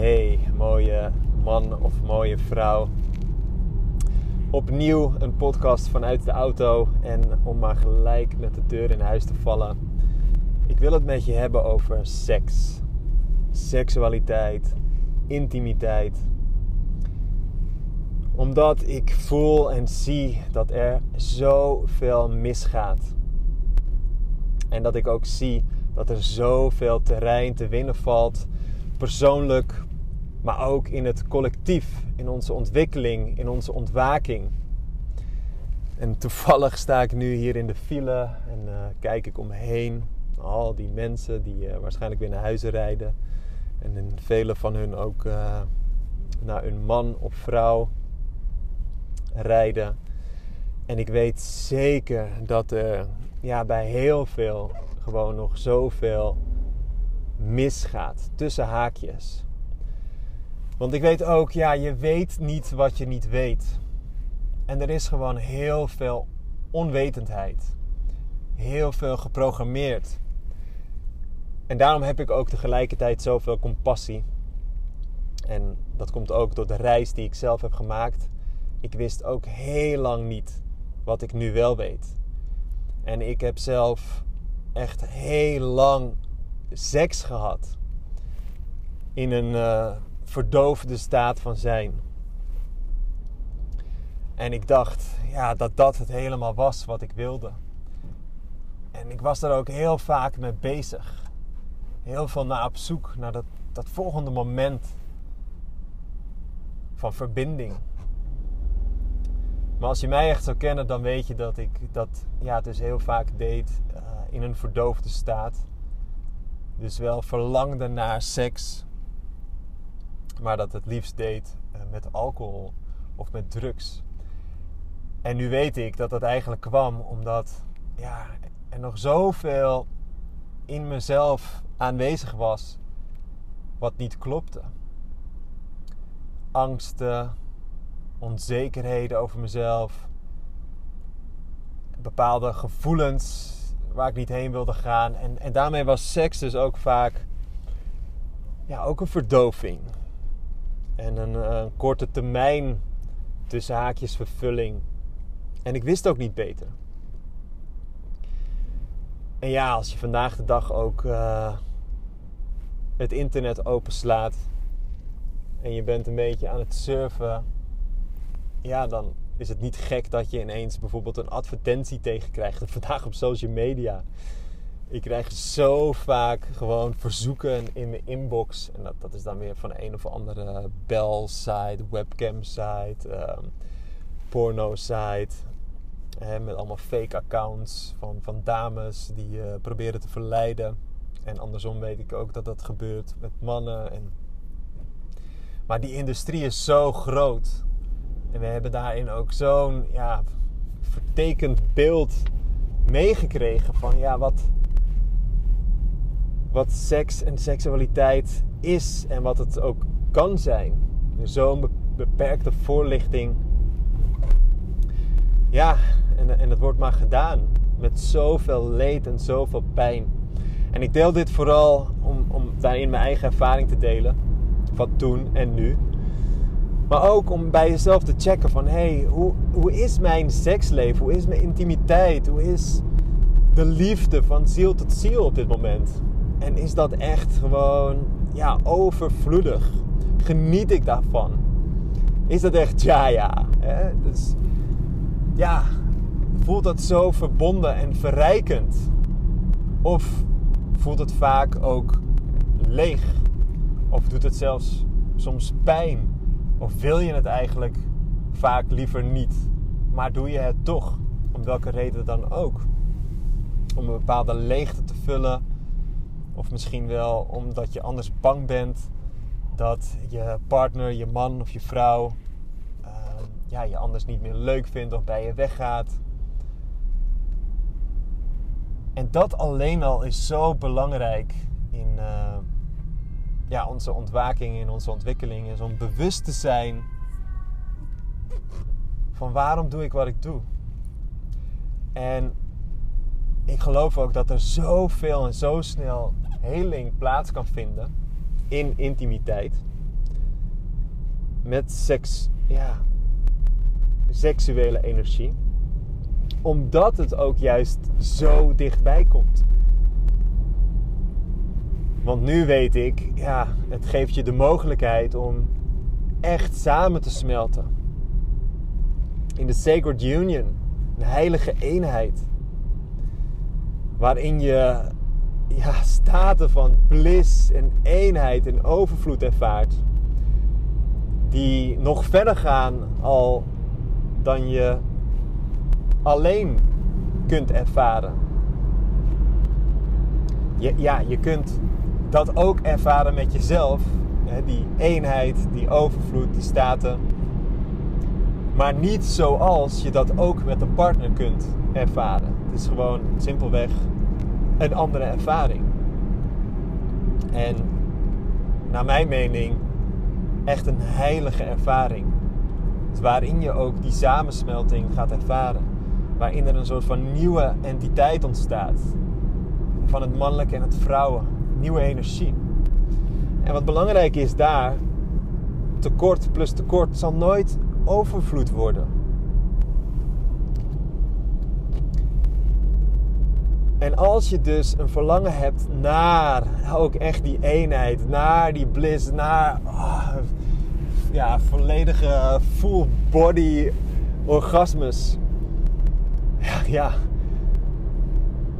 Hey, mooie man of mooie vrouw. Opnieuw een podcast vanuit de auto. En om maar gelijk met de deur in huis te vallen. Ik wil het met je hebben over seks. Seksualiteit, intimiteit. Omdat ik voel en zie dat er zoveel misgaat. En dat ik ook zie dat er zoveel terrein te winnen valt persoonlijk, maar ook in het collectief, in onze ontwikkeling, in onze ontwaking. En toevallig sta ik nu hier in de file en uh, kijk ik om me heen. Al die mensen die uh, waarschijnlijk weer naar huis rijden. En vele van hun ook uh, naar hun man of vrouw rijden. En ik weet zeker dat er ja, bij heel veel gewoon nog zoveel misgaat. Tussen haakjes. Want ik weet ook, ja, je weet niet wat je niet weet. En er is gewoon heel veel onwetendheid. Heel veel geprogrammeerd. En daarom heb ik ook tegelijkertijd zoveel compassie. En dat komt ook door de reis die ik zelf heb gemaakt. Ik wist ook heel lang niet wat ik nu wel weet. En ik heb zelf echt heel lang seks gehad. In een uh, verdoofde staat van zijn. En ik dacht ja, dat dat het helemaal was wat ik wilde. En ik was er ook heel vaak mee bezig. Heel veel naar op zoek naar dat, dat volgende moment van verbinding. Maar als je mij echt zou kennen, dan weet je dat ik dat ja, dus heel vaak deed uh, in een verdoofde staat. Dus wel verlangde naar seks, maar dat het liefst deed uh, met alcohol of met drugs. En nu weet ik dat dat eigenlijk kwam omdat ja, er nog zoveel in mezelf aanwezig was wat niet klopte. Angsten, onzekerheden over mezelf, bepaalde gevoelens waar ik niet heen wilde gaan. En, en daarmee was seks dus ook vaak ja, ook een verdoving. En een, een korte termijn tussen haakjes vervulling. En ik wist ook niet beter. En ja, als je vandaag de dag ook uh, het internet openslaat en je bent een beetje aan het surfen, ja, dan is het niet gek dat je ineens bijvoorbeeld een advertentie tegenkrijgt. Vandaag op social media. Ik krijg zo vaak gewoon verzoeken in mijn inbox. En dat, dat is dan weer van een of andere bel-site, webcam-site, um, porno-site. met allemaal fake accounts van, van dames die proberen te verleiden. En andersom weet ik ook dat dat gebeurt met mannen. En... Maar die industrie is zo groot. En we hebben daarin ook zo'n ja, vertekend beeld meegekregen van ja, wat, wat seks en seksualiteit is en wat het ook kan zijn. Zo'n beperkte voorlichting. Ja, en, en het wordt maar gedaan met zoveel leed en zoveel pijn. En ik deel dit vooral om, om daarin mijn eigen ervaring te delen. Van toen en nu. Maar ook om bij jezelf te checken van... hey, hoe, hoe is mijn seksleven? Hoe is mijn intimiteit? Hoe is de liefde van ziel tot ziel op dit moment? En is dat echt gewoon ja, overvloedig? Geniet ik daarvan? Is dat echt ja, ja? Hè? Dus ja, voelt dat zo verbonden en verrijkend? Of voelt het vaak ook leeg? Of doet het zelfs soms pijn? Of wil je het eigenlijk vaak liever niet, maar doe je het toch? Om welke reden dan ook. Om een bepaalde leegte te vullen. Of misschien wel omdat je anders bang bent dat je partner, je man of je vrouw uh, ja, je anders niet meer leuk vindt of bij je weggaat. En dat alleen al is zo belangrijk in, uh, ja, onze ontwaking, in onze ontwikkeling is om bewust te zijn van waarom doe ik wat ik doe. En ik geloof ook dat er zoveel en zo snel heling plaats kan vinden in intimiteit. met seks, ja, seksuele energie. Omdat het ook juist zo dichtbij komt. Want nu weet ik, ja, het geeft je de mogelijkheid om echt samen te smelten. In de Sacred Union, een heilige eenheid. Waarin je ja, staten van bliss en eenheid en overvloed ervaart. Die nog verder gaan al dan je alleen kunt ervaren. Je, ja, je kunt dat ook ervaren met jezelf. Hè, die eenheid, die overvloed, die staten. Maar niet zoals je dat ook met een partner kunt ervaren. Het is gewoon simpelweg een andere ervaring. En naar mijn mening echt een heilige ervaring. waarin je ook die samensmelting gaat ervaren. Waarin er een soort van nieuwe entiteit ontstaat. Van het mannelijke en het vrouwen. Nieuwe energie. En wat belangrijk is daar, tekort plus tekort zal nooit overvloed worden. En als je dus een verlangen hebt naar ook echt die eenheid, naar die bliss, naar oh, ja, volledige full body orgasmes. Ja, ja,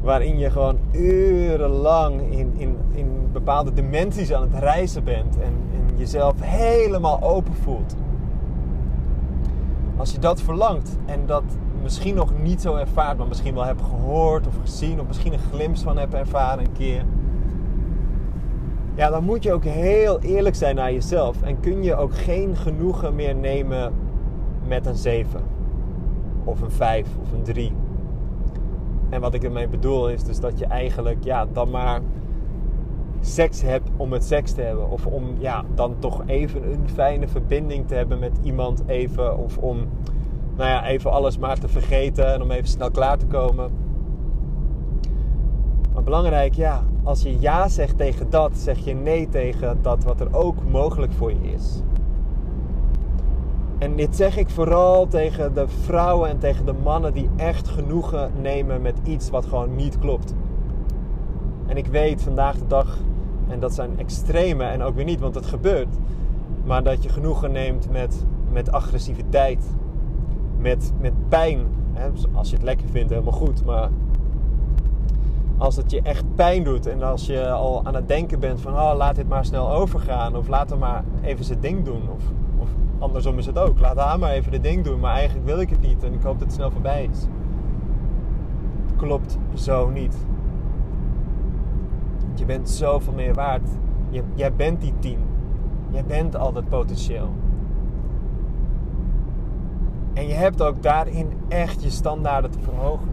waarin je gewoon urenlang in, in, in bepaalde dimensies aan het reizen bent en, en jezelf helemaal open voelt. Als je dat verlangt en dat misschien nog niet zo ervaart, maar misschien wel hebt gehoord of gezien, of misschien een glimp van hebt ervaren een keer. Ja, dan moet je ook heel eerlijk zijn naar jezelf. En kun je ook geen genoegen meer nemen met een 7. Of een 5 of een 3. En wat ik ermee bedoel is dus dat je eigenlijk ja, dan maar seks hebt om het seks te hebben. Of om ja, dan toch even een fijne verbinding te hebben met iemand even. Of om nou ja, even alles maar te vergeten en om even snel klaar te komen. Maar belangrijk, ja, als je ja zegt tegen dat, zeg je nee tegen dat wat er ook mogelijk voor je is. En dit zeg ik vooral tegen de vrouwen en tegen de mannen die echt genoegen nemen met iets wat gewoon niet klopt. En ik weet vandaag de dag, en dat zijn extreme en ook weer niet, want het gebeurt, maar dat je genoegen neemt met, met agressiviteit, met, met pijn. Hè? Als je het lekker vindt, helemaal goed, maar als het je echt pijn doet en als je al aan het denken bent van oh, laat dit maar snel overgaan of laat hem maar even zijn ding doen of andersom is het ook. Laat haar maar even de ding doen, maar eigenlijk wil ik het niet en ik hoop dat het snel voorbij is. Het klopt zo niet. Je bent zoveel meer waard. Je, jij bent die tien. Jij bent al dat potentieel. En je hebt ook daarin echt je standaarden te verhogen.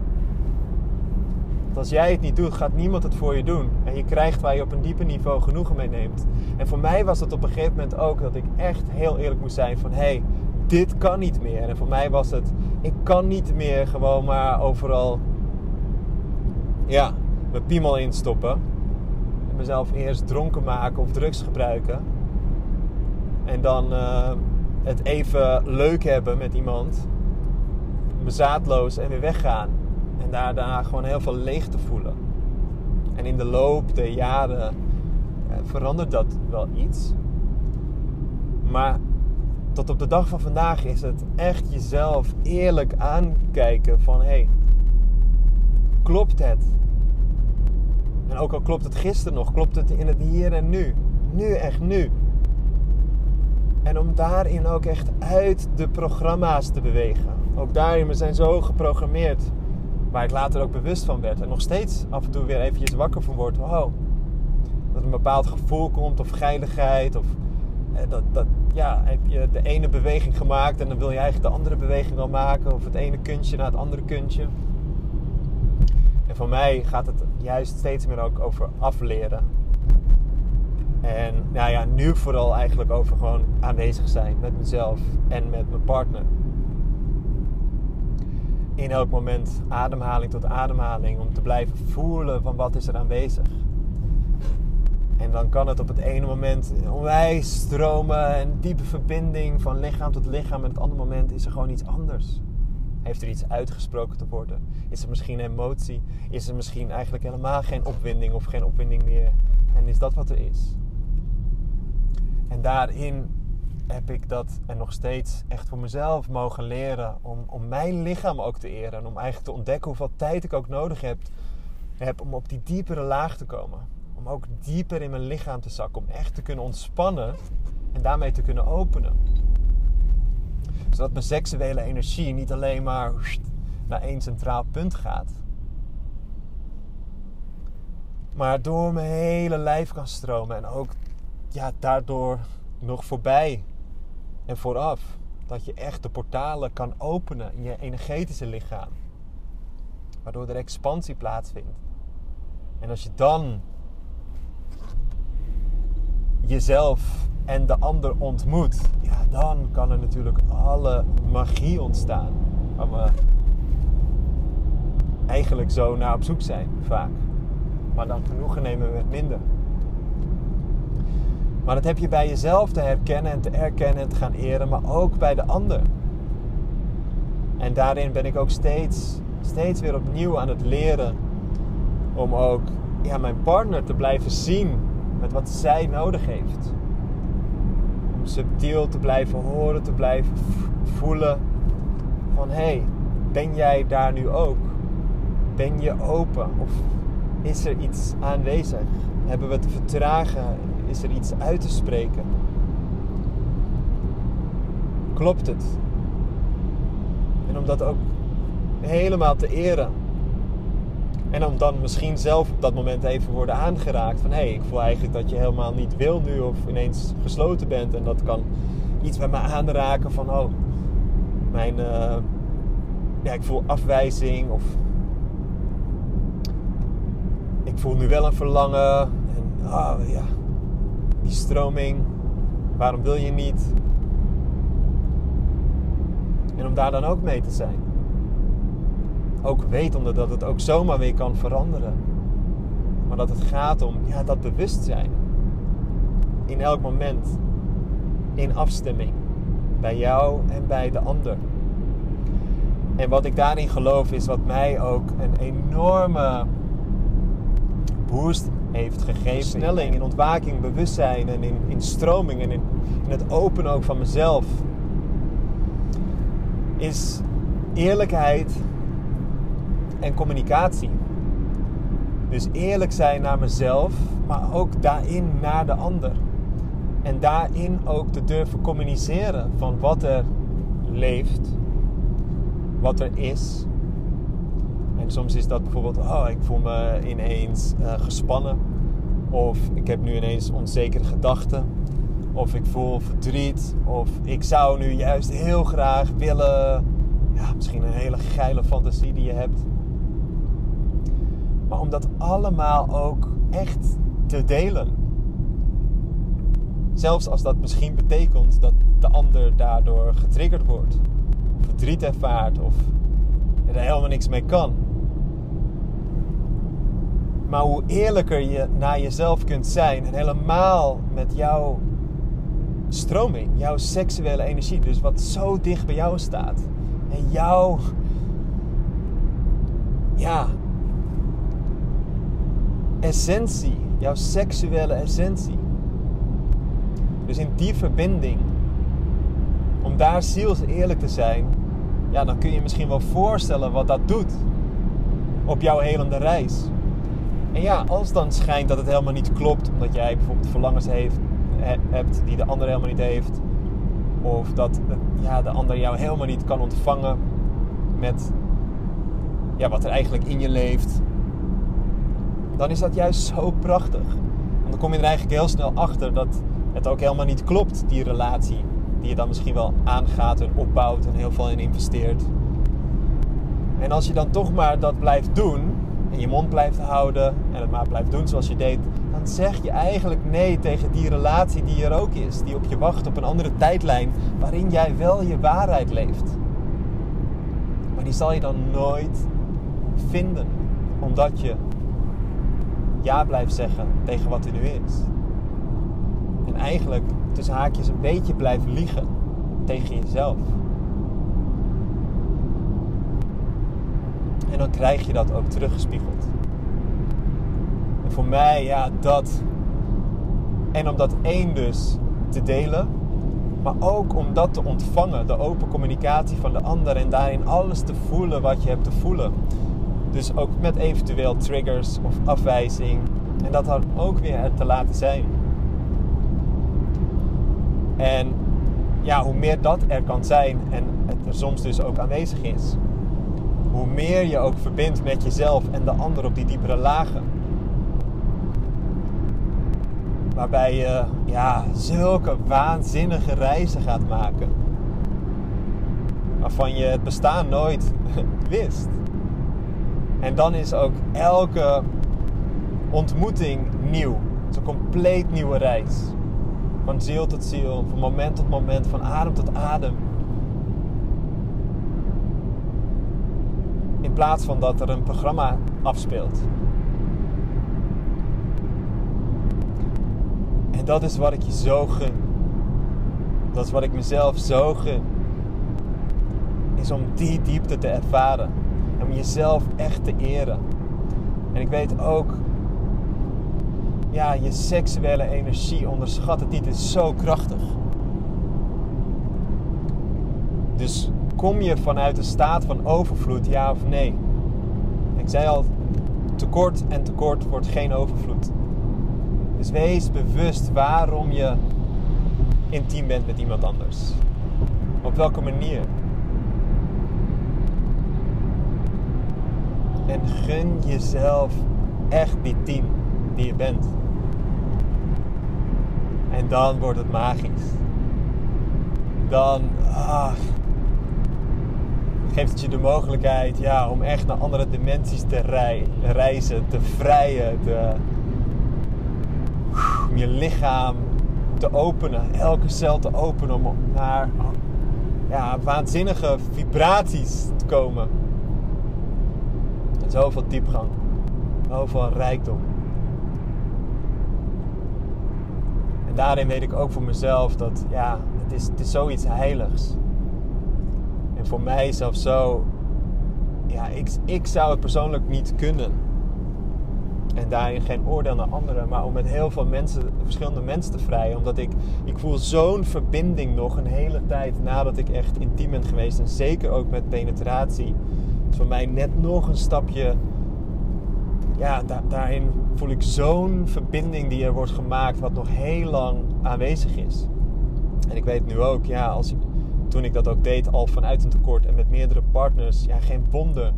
Want als jij het niet doet, gaat niemand het voor je doen. En je krijgt waar je op een dieper niveau genoegen mee neemt. En voor mij was het op een gegeven moment ook dat ik echt heel eerlijk moest zijn van... hé, hey, dit kan niet meer. En voor mij was het, ik kan niet meer gewoon maar overal... Ja, mijn piemel instoppen. En mezelf eerst dronken maken of drugs gebruiken. En dan uh, het even leuk hebben met iemand. Bezaadloos en weer weggaan. En daarna gewoon heel veel leegte voelen. En in de loop der jaren eh, verandert dat wel iets. Maar tot op de dag van vandaag is het echt jezelf eerlijk aankijken van hé, hey, klopt het? En ook al klopt het gisteren nog, klopt het in het hier en nu? Nu, echt nu. En om daarin ook echt uit de programma's te bewegen. Ook daarin, we zijn zo geprogrammeerd Waar ik later ook bewust van werd. En nog steeds af en toe weer eventjes wakker van word. Wow. Dat een bepaald gevoel komt of geiligheid. Of eh, dat, dat, ja, heb je de ene beweging gemaakt en dan wil je eigenlijk de andere beweging al maken. Of het ene kuntje naar het andere kuntje. En voor mij gaat het juist steeds meer ook over afleren. En nou ja, nu vooral eigenlijk over gewoon aanwezig zijn met mezelf en met mijn partner in elk moment ademhaling tot ademhaling om te blijven voelen van wat is er aanwezig. En dan kan het op het ene moment onwijs stromen en diepe verbinding van lichaam tot lichaam. En het andere moment is er gewoon iets anders. Heeft er iets uitgesproken te worden? Is er misschien emotie? Is er misschien eigenlijk helemaal geen opwinding of geen opwinding meer? En is dat wat er is? En daarin heb ik dat en nog steeds echt voor mezelf mogen leren. Om, om mijn lichaam ook te eren. En om eigenlijk te ontdekken hoeveel tijd ik ook nodig heb, heb om op die diepere laag te komen. Om ook dieper in mijn lichaam te zakken. Om echt te kunnen ontspannen en daarmee te kunnen openen. Zodat mijn seksuele energie niet alleen maar naar één centraal punt gaat. Maar door mijn hele lijf kan stromen. En ook ja, daardoor nog voorbij en vooraf. Dat je echt de portalen kan openen in je energetische lichaam. Waardoor er expansie plaatsvindt. En als je dan jezelf en de ander ontmoet, ja, dan kan er natuurlijk alle magie ontstaan. Waar we eigenlijk zo naar op zoek zijn, vaak. Maar dan genoegen nemen met minder. Maar dat heb je bij jezelf te herkennen en te erkennen en te gaan eren, maar ook bij de ander. En daarin ben ik ook steeds, steeds weer opnieuw aan het leren om ook ja, mijn partner te blijven zien met wat zij nodig heeft. Om subtiel te blijven horen, te blijven voelen van hé, hey, ben jij daar nu ook? Ben je open of is er iets aanwezig? Hebben we te vertragen? Is er iets uit te spreken? Klopt het? En om dat ook helemaal te eren. En om dan misschien zelf op dat moment even worden aangeraakt van hé, hey, ik voel eigenlijk dat je helemaal niet wil nu of ineens gesloten bent. En dat kan iets bij me aanraken van oh, mijn, uh, ja, ik voel afwijzing of ik voel nu wel een verlangen. En oh ja, die stroming, waarom wil je niet? En om daar dan ook mee te zijn. Ook wetende dat het ook zomaar weer kan veranderen. Maar dat het gaat om ja, dat bewustzijn. In elk moment. In afstemming. Bij jou en bij de ander. En wat ik daarin geloof is wat mij ook een enorme boost heeft gegeven. Versnelling in ontwaking, bewustzijn en in, in stroming en in, in het openen ook van mezelf. Is eerlijkheid en communicatie. Dus eerlijk zijn naar mezelf, maar ook daarin naar de ander. En daarin ook te durven communiceren van wat er leeft, wat er is en soms is dat bijvoorbeeld, oh, ik voel me ineens uh, gespannen. Of ik heb nu ineens onzekere gedachten. Of ik voel verdriet. Of ik zou nu juist heel graag willen. Ja, misschien een hele geile fantasie die je hebt. Maar om dat allemaal ook echt te delen. Zelfs als dat misschien betekent dat de ander daardoor getriggerd wordt. Verdriet ervaart of er helemaal niks mee kan. Maar hoe eerlijker je naar jezelf kunt zijn en helemaal met jouw stroming, jouw seksuele energie, dus wat zo dicht bij jou staat. En jouw, ja, essentie, jouw seksuele essentie. Dus in die verbinding, om daar ziels eerlijk te zijn, ja, dan kun je je misschien wel voorstellen wat dat doet op jouw helende reis. En ja, als dan schijnt dat het helemaal niet klopt, omdat jij bijvoorbeeld verlangens heeft, hebt die de ander helemaal niet heeft, of dat ja, de ander jou helemaal niet kan ontvangen met ja, wat er eigenlijk in je leeft, dan is dat juist zo prachtig. Want dan kom je er eigenlijk heel snel achter dat het ook helemaal niet klopt, die relatie die je dan misschien wel aangaat en opbouwt en heel veel in investeert. En als je dan toch maar dat blijft doen, en je mond blijft houden en het maar blijft doen zoals je deed, dan zeg je eigenlijk nee tegen die relatie die er ook is, die op je wacht op een andere tijdlijn waarin jij wel je waarheid leeft. Maar die zal je dan nooit vinden, omdat je ja blijft zeggen tegen wat er nu is. eigenlijk tussen haakjes een beetje blijft liegen tegen jezelf. En dan krijg je dat ook teruggespiegeld. En voor mij, ja, dat. En om dat één dus te delen, maar ook om dat te ontvangen, de open communicatie van de ander en daarin alles te voelen wat je hebt te voelen. Dus ook met eventueel triggers of afwijzing. En dat dan ook weer er te laten zijn. En ja, hoe meer dat er kan zijn en het er soms dus ook aanwezig is, hoe meer je ook verbindt met jezelf en de ander op die diepere lagen. Waarbij je ja, zulke waanzinnige reizen gaat maken. Waarvan je het bestaan nooit wist. En dan is ook elke ontmoeting nieuw. Het is een compleet nieuwe reis. Van ziel tot ziel, van moment tot moment, van adem tot adem. Plaats van dat er een programma afspeelt. En dat is wat ik je zo gun. Dat is wat ik mezelf zo gun. Is om die diepte te ervaren. Om jezelf echt te eren. En ik weet ook, ja, je seksuele energie, onderschat het niet, is zo krachtig. Dus kom je vanuit een staat van overvloed, ja of nee? Ik zei al, tekort en tekort wordt geen overvloed. Dus wees bewust waarom je intiem bent met iemand anders. Op welke manier. En gun jezelf echt die team die je bent. En dan wordt het magisch. Dan geeft het je de mogelijkheid ja, om echt naar andere dimensies te reizen, te vrijen, te, om je lichaam te openen, elke cel te openen om naar ja, waanzinnige vibraties te komen. En zoveel diepgang, zoveel rijkdom. En daarin weet ik ook voor mezelf dat ja, het is, het is zoiets heiligs. Voor mij zelfs zo, ja, ik, ik zou het persoonlijk niet kunnen en daarin geen oordeel naar anderen, maar om met heel veel mensen, verschillende mensen te vrijen. Omdat ik, ik voel zo'n verbinding nog een hele tijd nadat ik echt intiem ben geweest. En zeker ook met penetratie. voor mij net nog een stapje. Ja, daarin voel ik zo'n verbinding die er wordt gemaakt, wat nog heel lang aanwezig is. En ik weet nu ook, ja, als toen ik dat ook deed, al vanuit een tekort en met meerdere partners, ja, geen wonder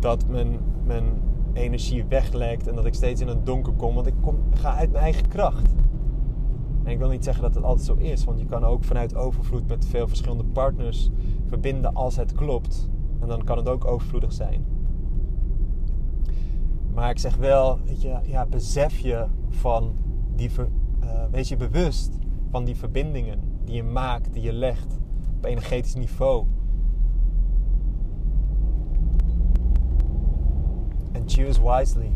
dat mijn, mijn energie weglekt en dat ik steeds in een donker kom, want ik kom, ga uit mijn eigen kracht. En ik wil niet zeggen dat het altijd zo is, want je kan ook vanuit overvloed met veel verschillende partners verbinden als het klopt. En dan kan het ook overvloedig zijn. Maar ik zeg wel, weet je, ja, besef je van die, uh, wees je bewust van die verbindingen die je maakt, die je legt op energetisch niveau. En choose wisely.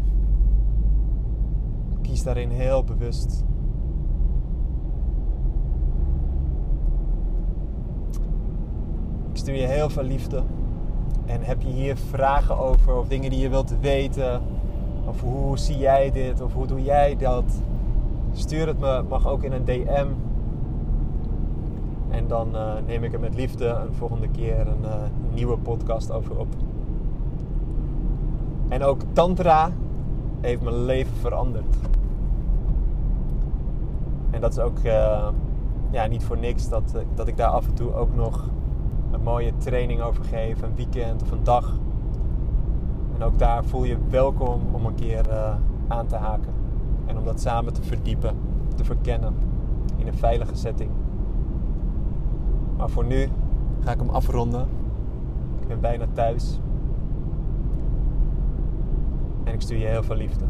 Kies daarin heel bewust. Ik stuur je heel veel liefde. En heb je hier vragen over of dingen die je wilt weten? Of hoe zie jij dit? Of hoe doe jij dat? Stuur het me, mag ook in een DM. En dan uh, neem ik er met liefde een volgende keer een uh, nieuwe podcast over op. En ook Tantra heeft mijn leven veranderd. En dat is ook uh, ja, niet voor niks dat, dat ik daar af en toe ook nog een mooie training over geef, een weekend of een dag. En ook daar voel je welkom om een keer aan te haken. En om dat samen te verdiepen, te verkennen in een veilige setting. Maar voor nu ga ik hem afronden. Ik ben bijna thuis. En ik stuur je heel veel liefde.